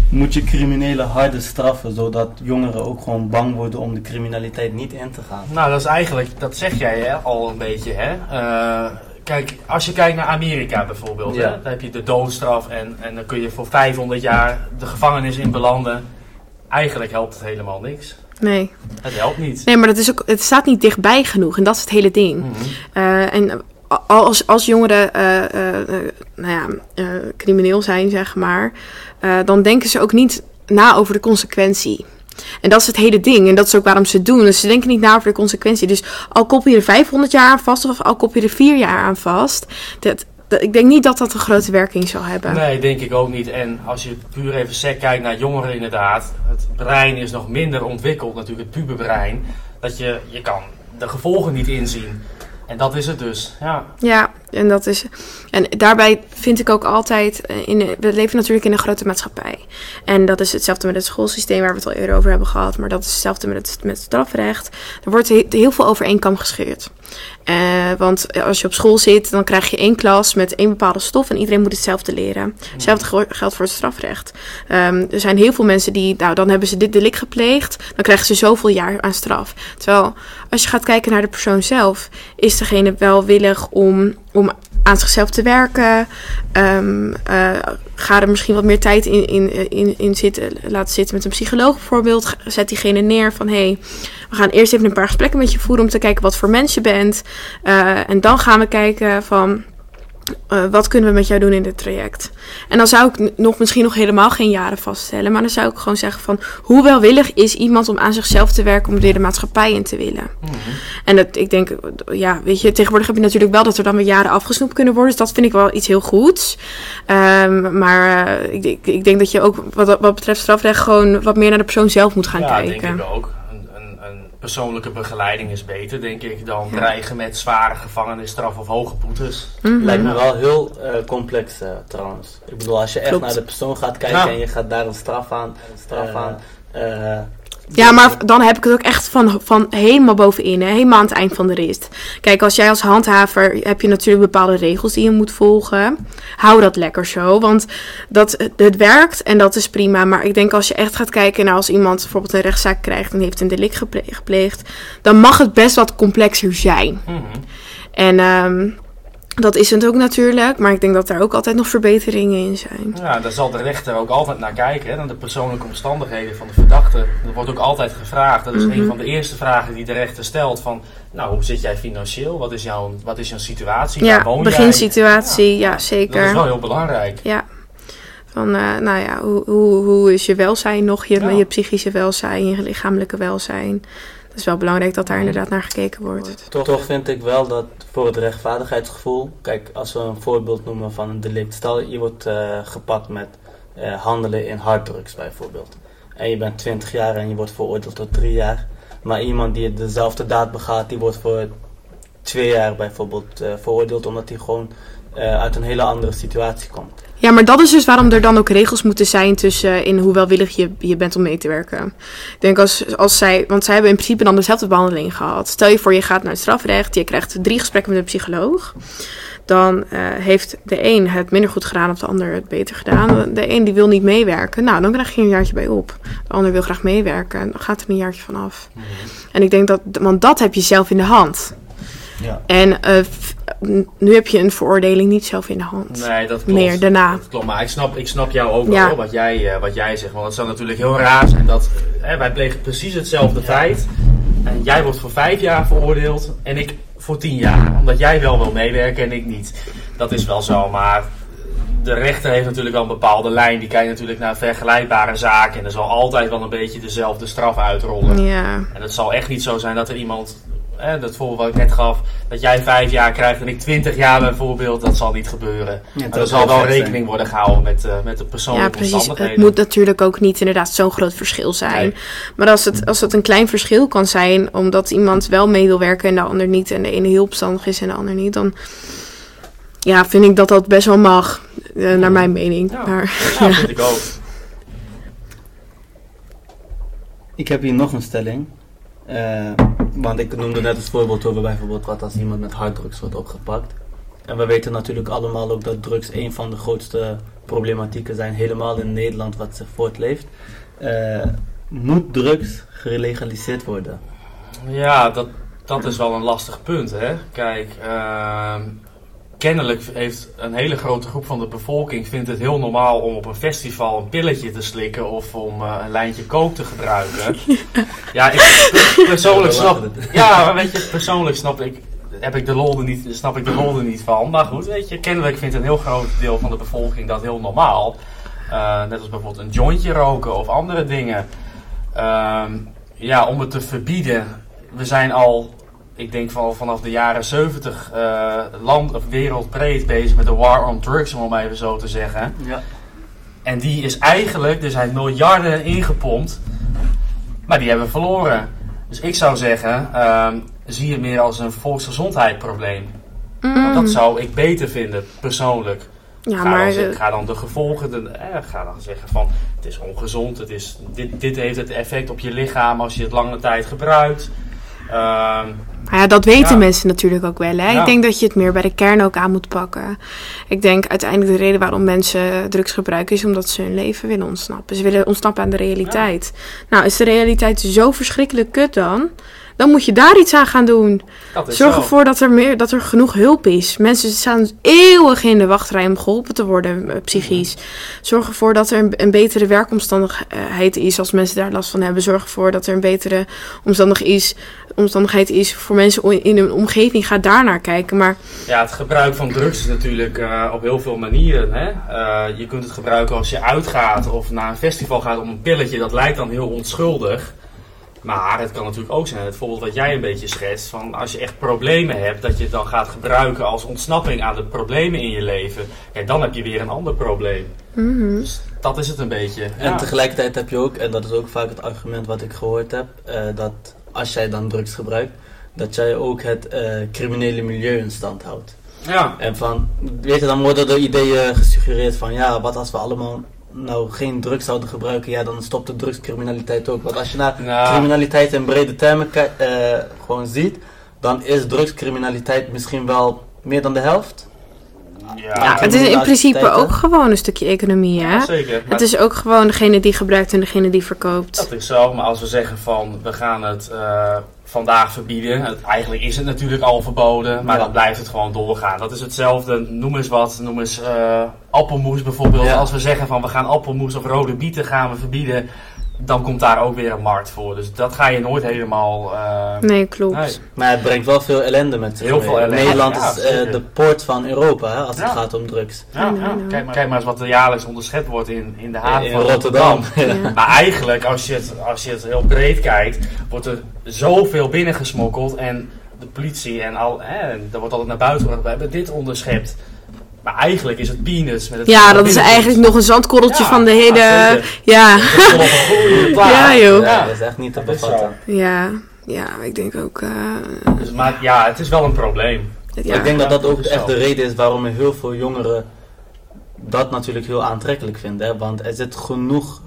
moet je criminelen harder straffen, zodat jongeren ook gewoon bang worden om de criminaliteit niet in te gaan. Nou, dat is eigenlijk, dat zeg jij hè, al een beetje, hè. Eh, kijk, als je kijkt naar Amerika bijvoorbeeld, Ja. hè, dan heb je de doodstraf en, en dan kun je voor 500 jaar de gevangenis in belanden. Eigenlijk helpt het helemaal niks. Nee. Het helpt niet. nee, maar dat is ook, het staat niet dichtbij genoeg. En dat is het hele ding. Mhm. Eh, en als, als jongeren eh, eh, eh, nou ja, crimineel zijn, zeg maar, dan denken ze ook niet na over de consequentie. En dat is het hele ding. En dat is ook waarom ze het doen. Dus ze denken niet na over de consequentie. Dus al koppel je er 500 jaar aan vast of al koppel je er 4 jaar aan vast. Dat, ik denk niet dat dat een grote werking zal hebben. Nee, denk ik ook niet. En als je puur even sec kijkt naar jongeren inderdaad. Het brein is nog minder ontwikkeld, natuurlijk het puberbrein. Dat je, je kan de gevolgen niet inzien. En dat is het dus. Ja. Ja, en dat is. En daarbij vind ik ook altijd. eh, In, we leven natuurlijk in een grote maatschappij. En dat is hetzelfde met het schoolsysteem waar we het al eerder over hebben gehad. Maar dat is hetzelfde met het, met strafrecht. Er wordt he- heel veel over gescheerd. Eh, want als je op school zit, dan krijg je één klas met één bepaalde stof en iedereen moet hetzelfde leren. Hetzelfde ge- geldt voor het strafrecht. Ehm, er zijn heel veel mensen die, nou, dan hebben ze dit delict gepleegd, dan krijgen ze zoveel jaar aan straf. Terwijl als je gaat kijken naar de persoon zelf, is degene wel willig om, om aan zichzelf te werken. Ehm eh, ga er misschien wat meer tijd in, in, in, in zitten, laten zitten met een psycholoog bijvoorbeeld. Zet diegene neer van hey, we gaan eerst even een paar gesprekken met je voeren om te kijken wat voor mens je bent. Eh, en dan gaan we kijken van eh, wat kunnen we met jou doen in dit traject. En dan zou ik nog misschien nog helemaal geen jaren vaststellen. Maar dan zou ik gewoon zeggen van hoe welwillig is iemand om aan zichzelf te werken om weer de maatschappij in te willen. Mhm. En dat, ik denk, ja, weet je, tegenwoordig heb je natuurlijk wel dat er dan weer jaren afgesnoept kunnen worden. Dus dat vind ik wel iets heel goeds. Ehm, maar eh, ik, ik, ik denk dat je ook wat, wat betreft strafrecht gewoon wat meer naar de persoon zelf moet gaan ja, kijken. denk ik ook. Persoonlijke begeleiding is beter, denk ik, dan dreigen met zware gevangenisstraf of hoge boetes. Mhm. Lijkt me wel heel eh, complex eh, trouwens. Ik bedoel, als je echt Klopt. naar de persoon gaat kijken Ja. en je gaat daar een straf aan, een straf Eh, aan. Ja, maar dan heb ik het ook echt van, van helemaal bovenin, hè? helemaal aan het eind van de rit. Kijk, als jij als handhaver heb je natuurlijk bepaalde regels die je moet volgen. Hou dat lekker zo, want dat, het werkt en dat is prima. Maar ik denk als je echt gaat kijken naar als iemand bijvoorbeeld een rechtszaak krijgt en heeft een delict gepleegd, dan mag het best wat complexer zijn. Mhm. En ehm, dat is het ook natuurlijk, maar ik denk dat daar ook altijd nog verbeteringen in zijn. Ja, daar zal de rechter ook altijd naar kijken, hè, naar de persoonlijke omstandigheden van de verdachte. Dat wordt ook altijd gevraagd. Dat is Mhm. een van de eerste vragen die de rechter stelt. Van, nou, hoe zit jij financieel? Wat is jouw, wat is jouw situatie? Waar Ja, woon beginsituatie, ja, jij? zeker. Dat is wel heel belangrijk. Ja. Van, eh, nou ja, hoe, hoe, hoe is je welzijn nog? Je, Ja. je psychische welzijn, je lichamelijke welzijn. Het is wel belangrijk dat daar Mhm. inderdaad naar gekeken wordt. Toch, toch vind ik wel dat voor het rechtvaardigheidsgevoel, kijk, als we een voorbeeld noemen van een delict, stel je wordt eh, gepakt met eh, handelen in harddrugs bijvoorbeeld. En je bent 20 jaar en je wordt veroordeeld tot 3 jaar. Maar iemand die dezelfde daad begaat, die wordt voor 2 jaar bijvoorbeeld eh, veroordeeld omdat hij gewoon eh, uit een hele andere situatie komt. Ja, maar dat is dus waarom er dan ook regels moeten zijn tussen eh, in hoe welwillig je, je bent om mee te werken. Ik denk als, als zij, want zij hebben in principe dan dezelfde behandeling gehad. Stel je voor, je gaat naar het strafrecht, je krijgt drie gesprekken met een psycholoog. Dan eh, heeft de een het minder goed gedaan of de ander het beter gedaan. De een die wil niet meewerken, nou dan krijg je een jaartje bij op. De ander wil graag meewerken, dan gaat er een jaartje vanaf. En ik denk dat, want dat heb je zelf in de hand. Ja. En eh, nu heb je een veroordeling niet zelf in de hand. Nee, dat klopt. Meer daarna. Dat klopt, maar ik snap, ik snap jou ook Ja. wel, wat jij, eh, wat jij zegt. Want het zou natuurlijk heel raar zijn dat eh, wij plegen precies hetzelfde feit. En jij wordt voor vijf jaar veroordeeld en ik voor tien jaar. Omdat jij wel wil meewerken en ik niet. Dat is wel zo, maar de rechter heeft natuurlijk wel een bepaalde lijn. Die kijkt natuurlijk naar vergelijkbare zaken. En er zal altijd wel een beetje dezelfde straf uitrollen. Ja. En het zal echt niet zo zijn dat er iemand, hè, dat voorbeeld wat ik net gaf, dat jij vijf jaar krijgt en ik twintig jaar bijvoorbeeld. Dat zal niet gebeuren. Maar er zal wel rekening worden gehouden met, eh, met de Ja, persoonlijke precies. Het moet natuurlijk ook niet inderdaad zo'n groot verschil zijn. Nee. Maar als het, als het een klein verschil kan zijn, omdat iemand wel mee wil werken en de ander niet, en de ene heel opstandig is en de ander niet, dan ja, vind ik dat dat best wel mag, eh, naar mijn mening. Ja. Maar, Ja, [LAUGHS] vind ik ook. Ik heb hier nog een stelling. Eh, want ik noemde net het voorbeeld over bijvoorbeeld wat als iemand met harddrugs wordt opgepakt. En we weten natuurlijk allemaal ook dat drugs een van de grootste problematieken zijn, helemaal in Nederland wat zich voortleeft. Eh, moet drugs gelegaliseerd worden? Ja, dat, dat is wel een lastig punt. Hè? Kijk, ehm, kennelijk heeft een hele grote groep van de bevolking vindt het heel normaal om op een festival een pilletje te slikken of om eh, een lijntje kook te gebruiken. [LAUGHS] ja, ik persoonlijk snap. Ja, weet je, persoonlijk snap ik. Heb ik de lol er niet, snap ik de lol er niet van. Maar goed, weet je, kennelijk vindt een heel groot deel van de bevolking dat heel normaal. Eh, net als bijvoorbeeld een jointje roken of andere dingen. Ehm, ja, om het te verbieden. We zijn al, ik denk van, vanaf de jaren 70 eh, land of wereldbreed bezig met de war on drugs, om het maar even zo te zeggen. Ja. En die is eigenlijk, er zijn miljarden ingepompt, maar die hebben we verloren. Dus ik zou zeggen, ehm, zie het meer als een volksgezondheidsprobleem. Mm. Dat zou ik beter vinden, persoonlijk. Ja, ga, maar dan, eh, ga dan de gevolgen, de, eh, ga dan zeggen van het is ongezond, het is, dit, dit heeft het effect op je lichaam als je het lange tijd gebruikt. Ehm, Maar ja, dat weten Ja. mensen natuurlijk ook wel. Hè? Ja. Ik denk dat je het meer bij de kern ook aan moet pakken. Ik denk uiteindelijk de reden waarom mensen drugs gebruiken is omdat ze hun leven willen ontsnappen. Ze willen ontsnappen aan de realiteit. Nou, is de realiteit zo verschrikkelijk kut dan? Dan moet je daar iets aan gaan doen. Zorg zo. ervoor dat er, meer, dat er genoeg hulp is. Mensen staan eeuwig in de wachtrij om geholpen te worden, eh, psychisch. Zorg ervoor dat er een, een betere werkomstandigheid is als mensen daar last van hebben. Zorg ervoor dat er een betere omstandig is, omstandigheid is voor mensen in hun omgeving. Ga daar naar kijken. Maar Ja, het gebruik van drugs is natuurlijk eh, op heel veel manieren. Hè? Eh, je kunt het gebruiken als je uitgaat of naar een festival gaat om een pilletje. Dat lijkt dan heel onschuldig. Maar het kan natuurlijk ook zijn, het voorbeeld wat jij een beetje schetst, van als je echt problemen hebt, dat je het dan gaat gebruiken als ontsnapping aan de problemen in je leven. Ja, dan heb je weer een ander probleem. mhm. Dus dat is het een beetje. En Ja. tegelijkertijd heb je ook, en dat is ook vaak het argument wat ik gehoord heb, eh, dat als jij dan drugs gebruikt, dat jij ook het eh, criminele milieu in stand houdt. ja. En van, weet je, dan worden er ideeën gesuggereerd van, ja, wat als we allemaal nou geen drugs zouden gebruiken, ja, dan stopt de drugscriminaliteit ook. Want als je naar criminaliteit in brede termen eh, gewoon ziet, dan is drugscriminaliteit misschien wel meer dan de helft. Ja, ja, het is in principe ook gewoon een stukje economie. Hè? Ja, zeker. Het is ook gewoon degene die gebruikt en degene die verkoopt. Dat is zo, maar als we zeggen van we gaan het eh, vandaag verbieden, het, eigenlijk is het natuurlijk al verboden, maar Ja. dan blijft het gewoon doorgaan. Dat is hetzelfde, noem eens wat, noem eens eh, appelmoes bijvoorbeeld. Als we zeggen van we gaan appelmoes of rode bieten gaan we verbieden, dan komt daar ook weer een markt voor. Dus dat ga je nooit helemaal... eh, Nee, klopt. nee. Maar het brengt wel veel ellende met zich Heel veel ellende, Nederland ja, is eh, de poort van Europa hè, als het gaat om drugs. Ja. Kijk, maar, kijk maar eens wat er jaarlijks onderschat wordt in, in de haven in van Rotterdam. Rotterdam. Ja. Maar eigenlijk, als je, het, als je het heel breed kijkt, wordt er zoveel binnengesmokkeld. En de politie en al, hè, en er wordt altijd naar buiten gebracht, we hebben dit onderschept. Maar eigenlijk is het peanuts. Met het Ja, dat is eigenlijk nog een zandkorreltje Ja, van de ja, hele... [LAUGHS] Ja, plaats. Ja, joh. Ja, dat is echt niet te bevatten. ja, ja, ik denk ook... eh, Dus, maar ja, het is wel een probleem. ja. Ik denk dat dat ook echt de reden is waarom heel veel jongeren dat natuurlijk heel aantrekkelijk vinden. Hè? Want er zit genoeg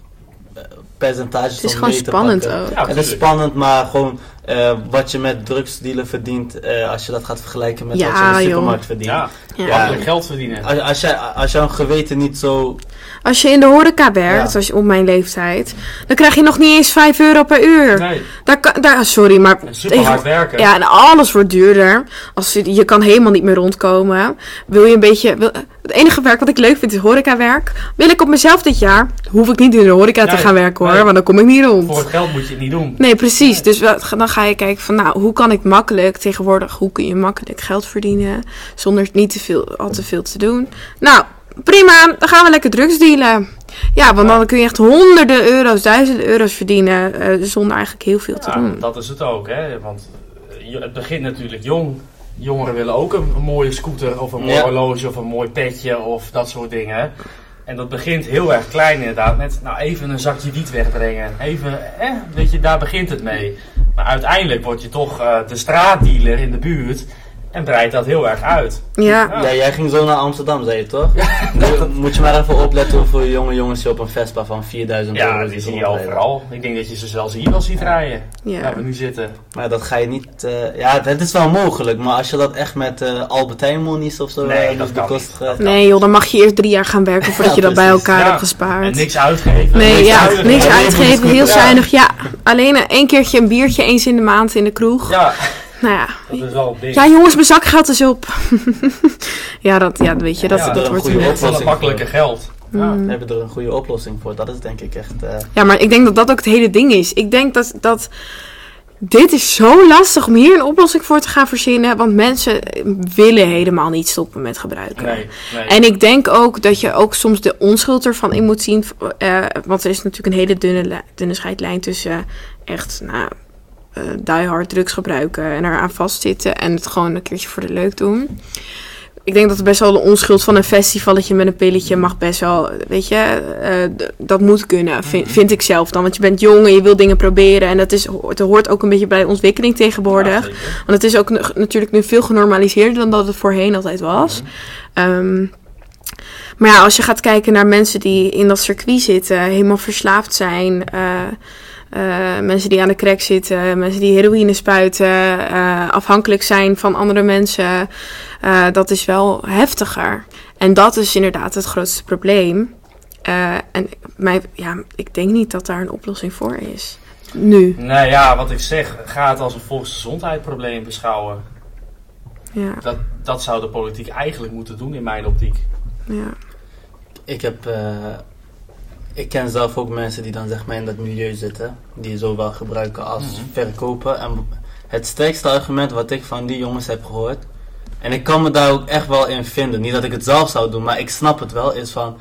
eh, percentages Het is om gewoon spannend ook. Ja, het is spannend, maar gewoon eh, wat je met drugsdealen verdient, eh, als je dat gaat vergelijken met Ja, wat je in de supermarkt verdient. Ja, Ja. makkelijk geld verdienen. Als, als, jij, als jouw geweten niet zo... Als je in de horeca werkt, Ja. zoals je op mijn leeftijd, dan krijg je nog niet eens 5 euro per uur. Nee, Daar daar, sorry, maar super hard werken. Ja, en alles wordt duurder. Als je, je kan helemaal niet meer rondkomen. Wil je een beetje... Wil, het enige werk wat ik leuk vind is horecawerk. Wil ik op mezelf dit jaar, hoef ik niet in de horeca te gaan werken hoor, nee. want dan kom ik niet rond. Voor het geld moet je het niet doen. Nee, precies. Dus wat- dan ga je kijken van, nou, hoe kan ik makkelijk, tegenwoordig, hoe kun je makkelijk geld verdienen zonder niet te veel, al te veel te doen. Nou, prima, dan gaan we lekker drugs dealen. Ja, want dan kun je echt honderden euro's, duizenden euro's verdienen eh, zonder eigenlijk heel veel te Ja, doen. dat is het ook, hè? Want eh, je- het begint natuurlijk jong. Jongeren willen ook een, een mooie scooter of een mooi Ja. horloge of een mooi petje of dat soort dingen. En dat begint heel erg klein inderdaad met nou even een zakje wiet wegbrengen. Even, weet je, daar begint het mee. Maar uiteindelijk word je toch eh, de straatdealer in de buurt. En breidt dat heel erg uit. Ja, Ja, jij ging zo naar Amsterdam, zei je toch? Nu moet je maar even opletten hoeveel jonge jongens je op een Vespa van 4000 euro Ja, die zie je overal. Ik denk dat je ze zelfs hier wel ziet rijden. ja. Waar we nu zitten. Maar dat ga je niet... eh, ja, het is wel mogelijk, maar als je dat echt met eh Albertijn monies of zo Nee, eh, dat kan niet. Nee joh, dan mag je eerst drie jaar gaan werken voordat Ja, je dat bij elkaar Ja. hebt En gespaard. niks uitgeven. Nee, Niks ja, uitgeven. niks uitgeven, heel zuinig. Ja, alleen een één keertje een biertje eens in de maand in de kroeg. Ja, Nou ja. dat is wel een ding. Ja jongens, mijn zakgeld is op. [LAUGHS] ja, dat, ja, weet je, dat, Ja, dat dat wordt een oplossing makkelijke geld. Ja. Mm. We hebben er een goede oplossing voor. Dat is denk ik echt... eh, Ja, maar ik denk dat dat ook het hele ding is. Ik denk dat, dat dit is zo lastig om hier een oplossing voor te gaan verzinnen. Want mensen willen helemaal niet stoppen met gebruiken. Nee, nee. En ik denk ook dat je ook soms de onschuld ervan in moet zien. eh, want er is natuurlijk een hele dunne, dunne scheidlijn tussen eh, echt nou, eh die hard drugs gebruiken en eraan vastzitten. En het gewoon een keertje voor de leuk doen. Ik denk dat er best wel de onschuld van een festivalletje met een pilletje mag best wel, weet je, eh, dat moet kunnen, vind, Mhm. vind ik zelf dan. Want je bent jong en je wil dingen proberen en dat is, het hoort ook een beetje bij de ontwikkeling tegenwoordig. Ja. Want het is ook natuurlijk nu veel genormaliseerder dan dat het voorheen altijd was. Mhm. Ehm, maar ja, als je gaat kijken naar mensen die in dat circuit zitten, helemaal verslaafd zijn. eh, eh, mensen die aan de crack zitten, mensen die heroïne spuiten, eh, afhankelijk zijn van andere mensen. eh, dat is wel heftiger. En dat is inderdaad het grootste probleem. Eh, en mij, ja, ik denk niet dat daar een oplossing voor is. Nu. Nee, ja, wat ik zeg, ga het als een volksgezondheidsprobleem beschouwen. Ja, Dat, dat zou de politiek eigenlijk moeten doen in mijn optiek. ja. Ik heb... ik ken zelf ook mensen die dan zeg maar in dat milieu zitten. Die zowel gebruiken als Mhm. verkopen. En het sterkste argument wat ik van die jongens heb gehoord... En ik kan me daar ook echt wel in vinden. Niet dat ik het zelf zou doen, maar ik snap het wel. Is van...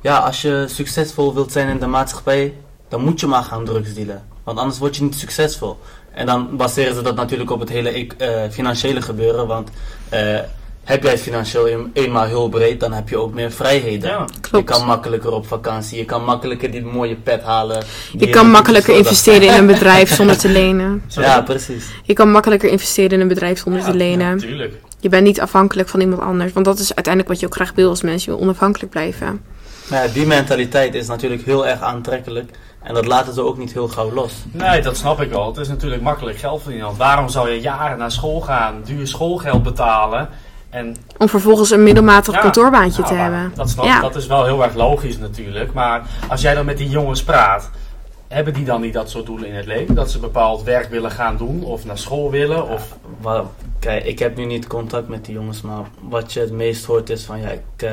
Ja, als je succesvol wilt zijn in de maatschappij... Dan moet je maar gaan drugsdealen. Want anders word je niet succesvol. En dan baseren ze dat natuurlijk op het hele eh, financiële gebeuren. Want eh, heb jij financieel een- eenmaal heel breed, dan heb je ook meer vrijheden. Ja, Je kan makkelijker op vakantie, je kan makkelijker die mooie pet halen. Je kan makkelijker investeren in een [LAUGHS] bedrijf zonder te lenen. Ja, precies. Je kan makkelijker investeren in een bedrijf zonder te Ja, lenen. natuurlijk. Je bent niet afhankelijk van iemand anders. Want dat is uiteindelijk wat je ook graag wil als mens. Je wil onafhankelijk blijven. Maar ja, die mentaliteit is natuurlijk heel erg aantrekkelijk. En dat laten ze ook niet heel gauw los. Nee, dat snap ik wel. Het is natuurlijk makkelijk geld verdienen. Want waarom zou je jaren naar school gaan, duur schoolgeld betalen en Om vervolgens een middelmatig Ja, kantoorbaantje nou, te maar hebben. Dat, snap, Ja. dat is wel heel erg logisch natuurlijk. Maar als jij dan met die jongens praat, hebben die dan niet dat soort doelen in het leven? Dat ze bepaald werk willen gaan doen of naar school willen? Of, kijk, ik heb nu niet contact met die jongens, maar wat je het meest hoort is van ja, ik eh,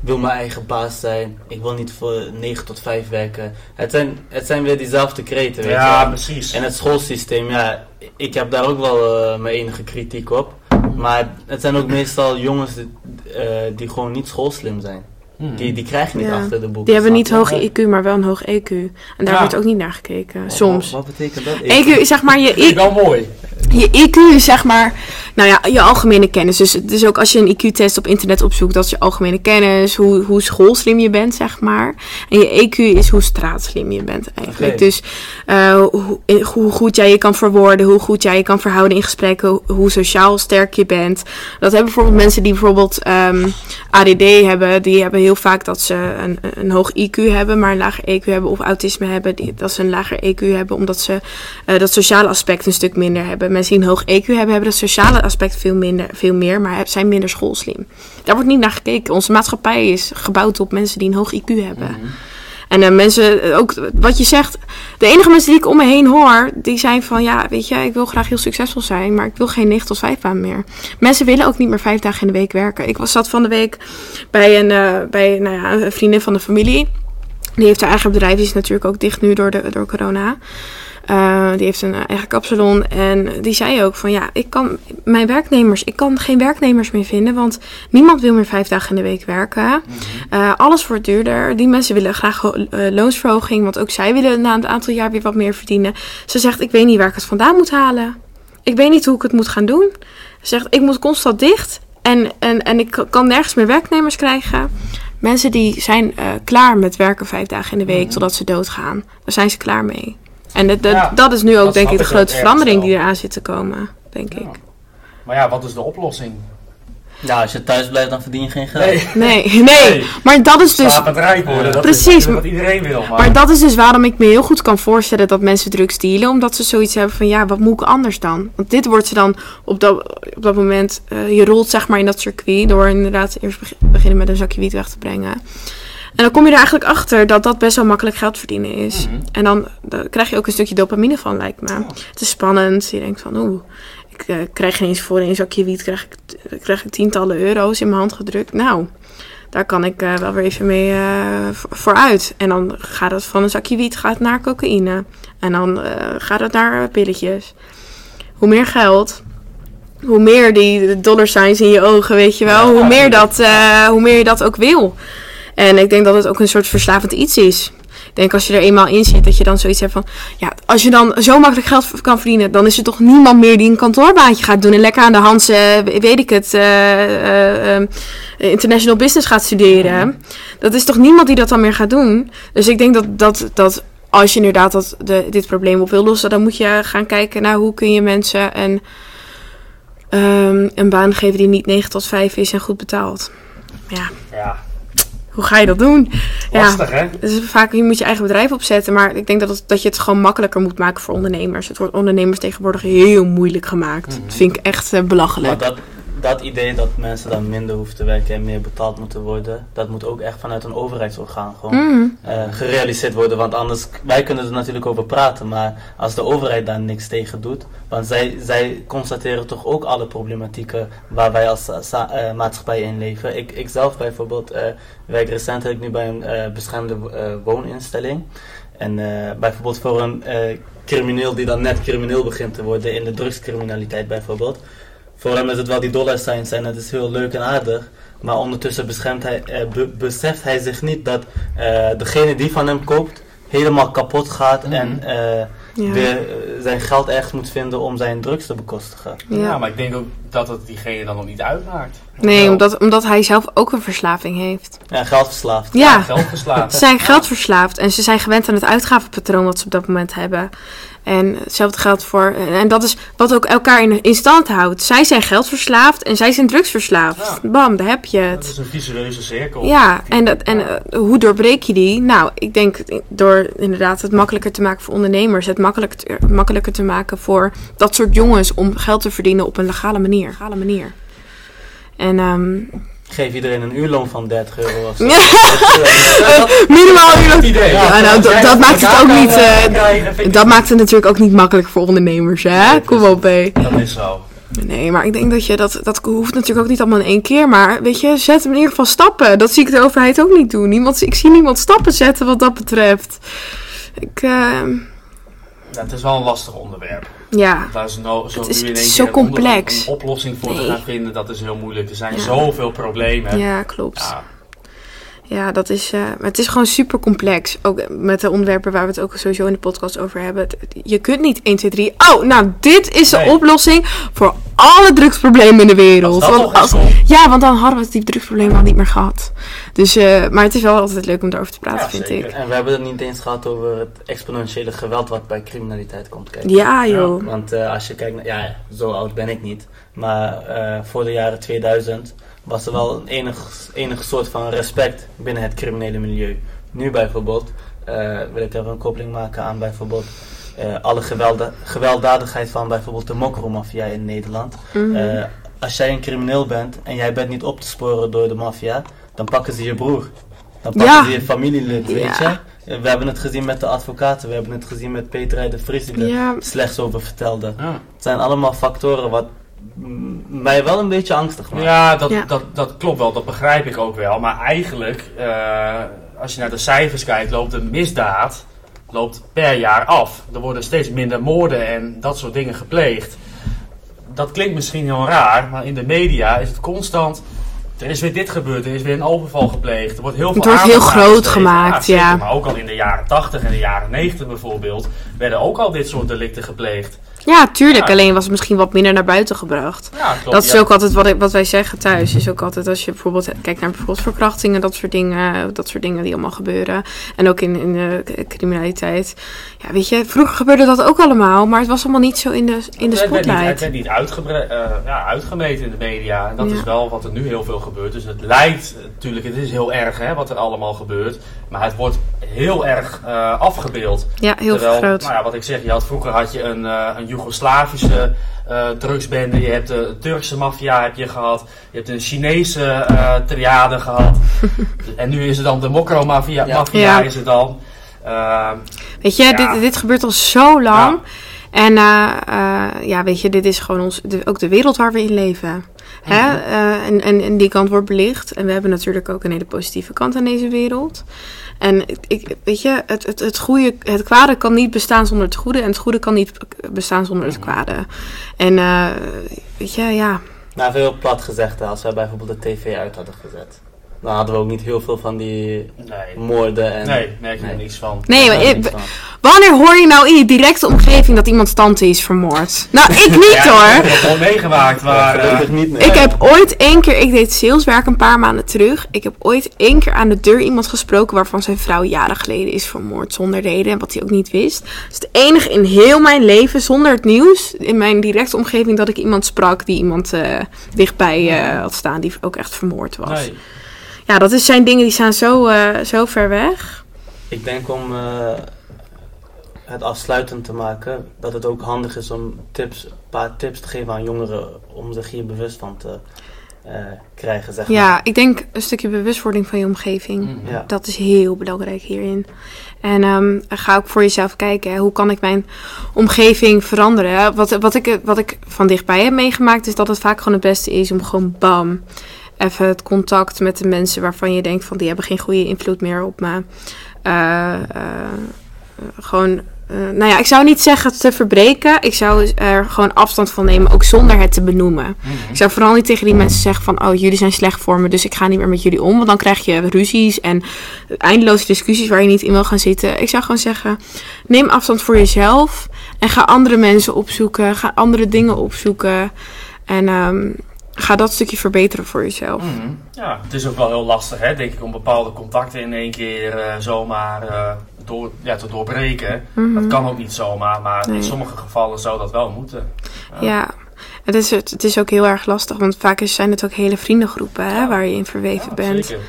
wil mijn eigen baas zijn. Ik wil niet voor 9 tot 5 werken. Het zijn, het zijn weer diezelfde kreten, weet ja, je. precies. En het schoolsysteem, ja, ik heb daar ook wel eh, mijn enige kritiek op. Maar het zijn ook meestal jongens die, eh, die gewoon niet schoolslim zijn. Hmm. Die, die krijg je niet Ja. achter de boeken. Die hebben niet hoog? IQ, maar wel een hoog EQ. En daar Ja. wordt ook niet naar gekeken. Wat- Soms. Wat, wat betekent dat? EQ is zeg maar je, [LAUGHS] Vind ik I- wel mooi. je IQ is zeg maar, nou ja, je algemene kennis. Dus het is ook als je een IQ-test op internet opzoekt, dat is je algemene kennis, hoe, hoe schoolslim je bent, zeg maar. En je EQ is hoe straatslim je bent eigenlijk. Dus eh, hoe, hoe goed jij je kan verwoorden, hoe goed jij je kan verhouden in gesprekken, hoe, hoe sociaal sterk je bent. Dat hebben bijvoorbeeld mensen die bijvoorbeeld ehm, ADD hebben, die hebben heel vaak dat ze een, een hoog IQ hebben, maar een lager EQ hebben, of autisme hebben, die, dat ze een lager EQ hebben, omdat ze eh, dat sociale aspect een stuk minder hebben. Mensen die een hoog EQ hebben, hebben dat sociale aspect veel, minder, veel meer, maar zijn minder schoolslim. Daar wordt niet naar gekeken. Onze maatschappij is gebouwd op mensen die een hoog IQ hebben. Mhm. En eh, mensen, eh, ook wat je zegt, de enige mensen die ik om me heen hoor, die zijn van, ja, weet je, ik wil graag heel succesvol zijn, maar ik wil geen 9 tot 5 baan meer. Mensen willen ook niet meer vijf dagen in de week werken. Ik was zat van de week bij een, eh, bij, nou ja, een vriendin van de familie. Die heeft haar eigen bedrijf, die is natuurlijk ook dicht nu door, de, door corona. Eh, die heeft een eh, eigen kapsalon en die zei ook van ja, ik kan mijn werknemers, ik kan geen werknemers meer vinden, want niemand wil meer vijf dagen in de week werken. Eh, alles wordt duurder. Die mensen willen graag ho- loonsverhoging, want ook zij willen na een aantal jaar weer wat meer verdienen. Ze zegt, ik weet niet waar ik het vandaan moet halen. Ik weet niet hoe ik het moet gaan doen. Ze zegt, ik moet constant dicht en, en, en ik kan nergens meer werknemers krijgen. Mensen die zijn klaar met werken vijf dagen in de week Mhm. totdat ze doodgaan. Daar zijn ze klaar mee. En dat, dat, Ja, dat is nu ook denk ik de grote verandering wel. die eraan zit te komen, denk Ja. ik. Maar ja, wat is de oplossing? Ja, als je thuis blijft, dan verdien je geen geld. Nee, Nee, [LAUGHS] nee. Nee. Maar dat is dus... slapend rijk worden, dat Precies. is wat iedereen wil. Maar, Maar dat is dus waarom ik me heel goed kan voorstellen dat mensen drugs dealen. Omdat ze zoiets hebben van, ja, wat moet ik anders dan? Want dit wordt ze dan op dat, op dat moment... eh, je rolt zeg maar in dat circuit door inderdaad eerst beg- beginnen met een zakje wiet weg te brengen. En dan kom je er eigenlijk achter dat dat best wel makkelijk geld verdienen is. Mhm. En dan, dan krijg je ook een stukje dopamine van, lijkt me. Het is spannend. Je denkt van, oeh, ik eh, krijg geen eens voor een zakje wiet, krijg ik, krijg ik tientallen euro's in mijn hand gedrukt. Nou, daar kan ik eh, wel weer even mee eh, voor- vooruit. En dan gaat het van een zakje wiet gaat naar cocaïne. En dan eh, gaat het naar eh, pilletjes. Hoe meer geld, hoe meer die dollar signs in je ogen, weet je wel. Hoe, meer dat, eh, hoe meer je dat ook wil. En ik denk dat het ook een soort verslavend iets is. Ik denk als je er eenmaal in zit, dat je dan zoiets hebt van... Ja, als je dan zo makkelijk geld kan verdienen... dan is er toch niemand meer die een kantoorbaantje gaat doen... en lekker aan de hand, eh, weet ik het... eh, eh, eh, international business gaat studeren. Dat is toch niemand die dat dan meer gaat doen? Dus ik denk dat, dat, dat als je inderdaad dat, de, dit probleem op wil lossen... dan moet je gaan kijken naar hoe kun je mensen een, ehm, een baan geven... die niet 9 tot 5 is en goed betaalt. Ja, ja, hoe ga je dat doen? Ja. lastig hè? Dus vaak je moet je eigen bedrijf opzetten, maar ik denk dat, het, dat je het gewoon makkelijker moet maken voor ondernemers. Het wordt ondernemers tegenwoordig heel moeilijk gemaakt. Mhm. Dat vind ik echt eh, Maar belachelijk. dat, dat idee dat mensen dan minder hoeven te werken en meer betaald moeten worden, dat moet ook echt vanuit een overheidsorgaan gewoon Mhm. eh, gerealiseerd worden. Want anders, wij kunnen er natuurlijk over praten, maar als de overheid daar niks tegen doet, want zij, zij constateren toch ook alle problematieken waar wij als eh, eh, maatschappij in leven. Ik, ik zelf bijvoorbeeld werk recentelijk nu bij een beschermde wooninstelling. En bijvoorbeeld voor een crimineel die dan net crimineel begint te worden in de drugscriminaliteit bijvoorbeeld. Voor hem is het wel die dollar signs en het is heel leuk en aardig. Maar ondertussen beschermt hij, eh, be- beseft hij zich niet dat eh, degene die van hem koopt helemaal kapot gaat en eh, Ja. weer eh, zijn geld ergens moet vinden om zijn drugs te bekostigen. Ja. Ja. maar ik denk ook dat het diegene dan nog niet uitmaakt. Nee, omdat, omdat hij zelf ook een verslaving heeft. Ja, geldverslaafd. Ja, Geld verslaafd. ze [LAUGHS] zijn geldverslaafd en ze zijn gewend aan het uitgavenpatroon wat ze op dat moment hebben. En hetzelfde geldt voor, en dat is wat ook elkaar in, in stand houdt. Zij zijn geldverslaafd en zij zijn drugsverslaafd. Bam, daar heb je Dat het. is een visueuze cirkel. Ja, en, dat, en eh, hoe doorbreek je die? Nou, ik denk door inderdaad het makkelijker te maken voor ondernemers. Het makkelijker te, makkelijker te maken voor dat soort jongens om geld te verdienen op een legale manier. Legale manier. En ehm Geef iedereen een uurloon van 30 euro of zo. [LAUGHS] minimaal uur. idee. Ja, nou, dat, dat maakt het ook niet. eh, dat maakt het natuurlijk ook niet makkelijk voor ondernemers, hè? Kom op, hé. Dat is zo. Nee, maar ik denk dat je dat. Dat hoeft natuurlijk ook niet allemaal in één keer. Maar weet je, zet hem in ieder geval stappen. Dat zie ik de overheid ook niet doen. Niemand, ik zie niemand stappen zetten wat dat betreft. Ik, eh, Het is wel een lastig onderwerp. ja. Daar is, no, zo Het is- nu in één keer zo een onder- complex. Een oplossing voor te gaan vinden, dat is heel moeilijk. Er zijn Ja. zoveel problemen. Ja, klopt. Ja, Ja, dat is. maar het is gewoon super complex. Ook met de onderwerpen waar we het ook sowieso in de podcast over hebben. Je kunt niet 1, 2, 3. Oh, nou, dit is de Nee. oplossing voor alle drugsproblemen in de wereld. Want als- ja, want dan hadden we die drugsproblemen al niet meer gehad. Dus, eh, maar het is wel altijd leuk om daarover te praten, Ja, vind zeker. ik. En we hebben het niet eens gehad over het exponentiële geweld wat bij criminaliteit komt kijken. Ja, joh. Want eh, als je kijkt, naar, ja, zo oud ben ik niet, maar voor de jaren 2000 was er wel een enig, enig soort van respect binnen het criminele milieu. Nu bijvoorbeeld, eh, wil ik even een koppeling maken aan bijvoorbeeld eh, alle gewelda- gewelddadigheid van bijvoorbeeld de mokromafia in Nederland. Mhm. Eh, als jij een crimineel bent en jij bent niet op te sporen door de maffia, dan pakken ze je broer. Dan pakken Ja. ze je familielid, weet Ja. je. We hebben het gezien met de advocaten, we hebben het gezien met Peter de Vries die er ja, slechts over vertelde. Ja. Het zijn allemaal factoren wat mij wel een beetje angstig maakt. Ja, dat, Ja. Dat, dat klopt wel, dat begrijp ik ook wel. Maar eigenlijk, eh, als je naar de cijfers kijkt, loopt de misdaad loopt per jaar af. Er worden steeds minder moorden en dat soort dingen gepleegd. Dat klinkt misschien heel raar, maar in de media is het constant. Er is weer dit gebeurd, er is weer een overval gepleegd. Er wordt heel veel Het wordt heel groot gemaakt, ja. Maar ook al in de jaren 80 en de jaren 90 bijvoorbeeld, werden ook al dit soort delicten gepleegd. Ja, tuurlijk. Ja. Alleen was het misschien wat minder naar buiten gebracht. Ja, klopt. dat is ja. ook altijd wat, ik, wat wij zeggen thuis. Is ook altijd als je bijvoorbeeld kijkt naar bijvoorbeeld verkrachtingen, dat soort dingen, dat soort dingen die allemaal gebeuren. En ook in, in de criminaliteit. Ja, weet je, vroeger gebeurde dat ook allemaal, maar het was allemaal niet zo in de, in de Het werd niet, het spotlight. werd niet uitgebre- eh, ja, uitgemeten in de media. En dat is wel wat er nu heel veel gebeurt. Dus het lijkt, natuurlijk, het is heel erg hè, wat er allemaal gebeurt. Maar het wordt heel erg eh, afgebeeld. Ja, heel Terwijl, vergroot. nou ja, wat ik zeg, je had, vroeger had je een, eh, een Joegoslavische eh, drugsbende. Je hebt de Turkse maffia heb je gehad. Je hebt een Chinese eh triade gehad. [LAUGHS] en nu is het dan de Mokro-maffia Ja. maffia Ja. is het dan. Eh, Weet je, Ja. dit, dit gebeurt al zo lang. En eh, ja, weet je, dit is gewoon ons, de- ook de wereld waar we in leven. Hè? Mhm. Eh, en, en, en die kant wordt belicht. En we hebben natuurlijk ook een hele positieve kant aan deze wereld. En ik- weet je, het, het, het, goede, het kwade kan niet bestaan zonder het goede. En het goede kan niet bestaan zonder het kwade. En eh, weet je, ja. Nou, even heel plat gezegd, als wij bijvoorbeeld de tv uit hadden gezet, dan hadden we ook niet heel veel van die nee. moorden en... Nee, merk je er Nee. niks van. Nee, maar Daar ik- niks van. wanneer hoor je nou in je directe omgeving dat iemands tante is vermoord? Nou, ik [LAUGHS] niet Ja, hoor. Ik heb het al meegemaakt, maar... Ja, eh, niet, nee. Ik heb ooit één keer, ik deed saleswerk een paar maanden terug. Ik heb ooit één keer aan de deur iemand gesproken waarvan zijn vrouw jaren geleden is vermoord zonder reden en wat hij ook niet wist. Het is het enige in heel mijn leven zonder het nieuws, in mijn directe omgeving, dat ik iemand sprak die iemand eh, dichtbij eh, had staan die ook echt vermoord was. nee. Ja, dat is, zijn dingen die staan zo, eh, zo ver weg. Ik denk om eh, het afsluitend te maken, dat het ook handig is om tips, een paar tips te geven aan jongeren om zich hier bewust van te eh, krijgen, zeg maar. Ja, ik denk een stukje bewustwording van je omgeving. Mhm. Ja. Dat is heel belangrijk hierin. En ehm, ga ook voor jezelf kijken. hè, Hoe kan ik mijn omgeving veranderen? Wat, wat, ik, wat ik van dichtbij heb meegemaakt... is dat het vaak gewoon het beste is om gewoon bam... even het contact met de mensen waarvan je denkt... van die hebben geen goede invloed meer op me. Eh, eh, gewoon... eh, nou ja, ik zou niet zeggen te verbreken. Ik zou er gewoon afstand van nemen, ook zonder het te benoemen. Mhm. Ik zou vooral niet tegen die mensen zeggen van... oh, jullie zijn slecht voor me, dus ik ga niet meer met jullie om. Want dan krijg je ruzies en eindeloze discussies waar je niet in wil gaan zitten. Ik zou gewoon zeggen, neem afstand voor jezelf... en ga andere mensen opzoeken, ga andere dingen opzoeken... en ehm, ga dat stukje verbeteren voor jezelf. Mhm. Ja, het is ook wel heel lastig, hè, denk ik, om bepaalde contacten in één keer eh, zomaar eh, door, ja, te doorbreken. Mhm. Dat kan ook niet zomaar, maar Nee. in sommige gevallen zou dat wel moeten. Ja, het is, het, is ook heel erg lastig, want vaak zijn het ook hele vriendengroepen hè, Ja. waar je in verweven Ja, bent. Zeker.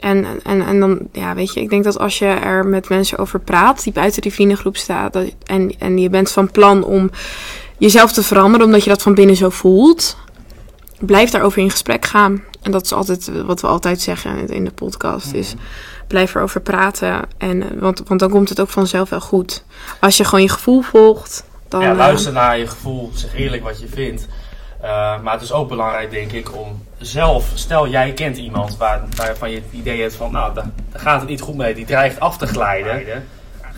En, en, en dan, ja, weet je, ik denk dat als je er met mensen over praat die buiten die vriendengroep staan, dat, en, en je bent van plan om jezelf te veranderen omdat je dat van binnen zo voelt, blijf daarover in gesprek gaan. En dat is altijd wat we altijd zeggen in de podcast, is blijf erover praten. En, eh, want, want dan komt het ook vanzelf wel goed. Als je gewoon je gevoel volgt, dan... ja, eh, luister naar je gevoel, zeg eerlijk wat je vindt. Eh, maar het is ook belangrijk, denk ik, om zelf, stel jij kent iemand waar, waarvan je het idee hebt van, nou, daar, daar gaat het niet goed mee, die dreigt af te glijden.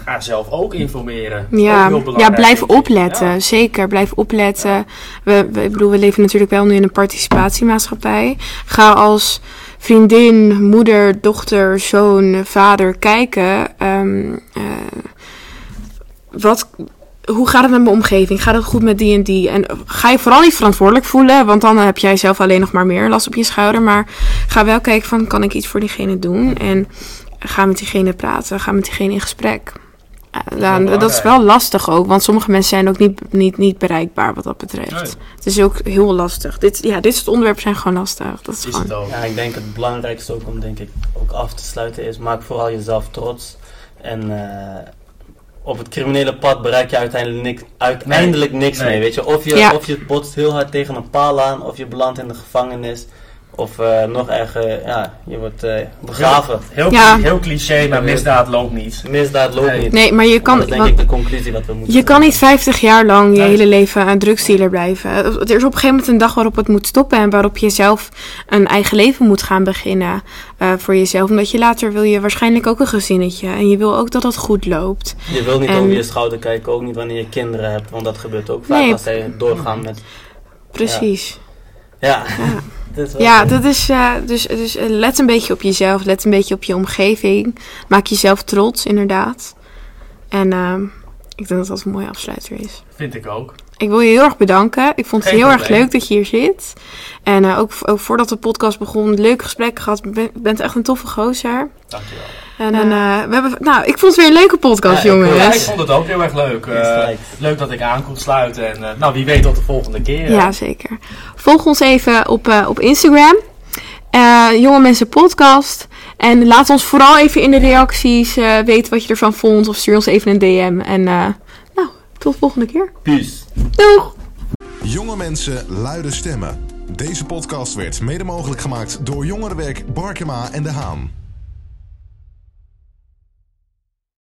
Ga zelf ook informeren. Ja, ook ja, blijf opletten. Ja. Zeker, blijf opletten. We, we, ik bedoel, we leven natuurlijk wel nu in een participatiemaatschappij. Ga als vriendin, moeder, dochter, zoon, vader kijken. ehm, eh, wat, hoe gaat het met mijn omgeving? Gaat het goed met die en die? En ga je vooral niet verantwoordelijk voelen, want dan heb jij zelf alleen nog maar meer last op je schouder. Maar ga wel kijken van, kan ik iets voor diegene doen? En ga met diegene praten, ga met diegene in gesprek. Eh, ja, dat is wel lastig ook, want sommige mensen zijn ook niet, niet, niet bereikbaar wat dat betreft. Nee. Het is ook heel lastig. Dit, ja, dit soort onderwerpen zijn gewoon lastig. Dat is, Is gewoon... het ook. Ja, ik denk het belangrijkste ook om denk ik ook af te sluiten is, maak vooral jezelf trots. En eh, op het criminele pad bereik je uiteindelijk niks, uiteindelijk niks Nee. mee. Weet je? Of, je, Ja. of je botst heel hard tegen een paal aan, of je belandt in de gevangenis. Of eh, nog erger, ja, je wordt eh, begraven. Heel, Ja. heel cliché, maar misdaad loopt niet. Misdaad loopt Nee. niet. Nee, maar je kan... dat is denk ik de conclusie wat we moeten Je kan niet 50 jaar lang je Nee. hele leven een drugsdealer blijven. Er is op een gegeven moment een dag waarop het moet stoppen en waarop je zelf een eigen leven moet gaan beginnen eh, voor jezelf. Omdat je later wil je waarschijnlijk ook een gezinnetje en je wil ook dat dat goed loopt. Je wil niet En- over je schouder kijken, ook niet wanneer je kinderen hebt, want dat gebeurt ook vaak Nee. als zij doorgaan met... Precies. Ja, Ja, zo. dat is, eh, dus, dus eh, let een beetje op jezelf, let een beetje op je omgeving. Maak jezelf trots, inderdaad. En ehm, ik denk dat dat een mooie afsluiter is. Vind ik ook. Ik wil je heel erg bedanken. Ik vond het Geen heel erg leuk dat je hier zit. En eh, ook, ook voordat de podcast begon, een leuk gesprek gehad. Je bent, bent echt een toffe gozer. Dankjewel. En, en eh, we hebben, nou, ik vond het weer een leuke podcast, Ja, ik jongens. Ja, ik vond het ook heel erg leuk. Eh, leuk dat ik aan kon sluiten. En eh, nou, wie weet tot de volgende keer. Ja, zeker. Volg ons even op, eh, op Instagram. Eh, Jonge Mensen Podcast. En laat ons vooral even in de reacties eh, weten wat je ervan vond. Of stuur ons even een DM. En eh, nou, tot de volgende keer. Peace. Doeg! Jonge mensen, luide stemmen. Deze podcast werd mede mogelijk gemaakt door Jongerenwerk Barkema en De Haan.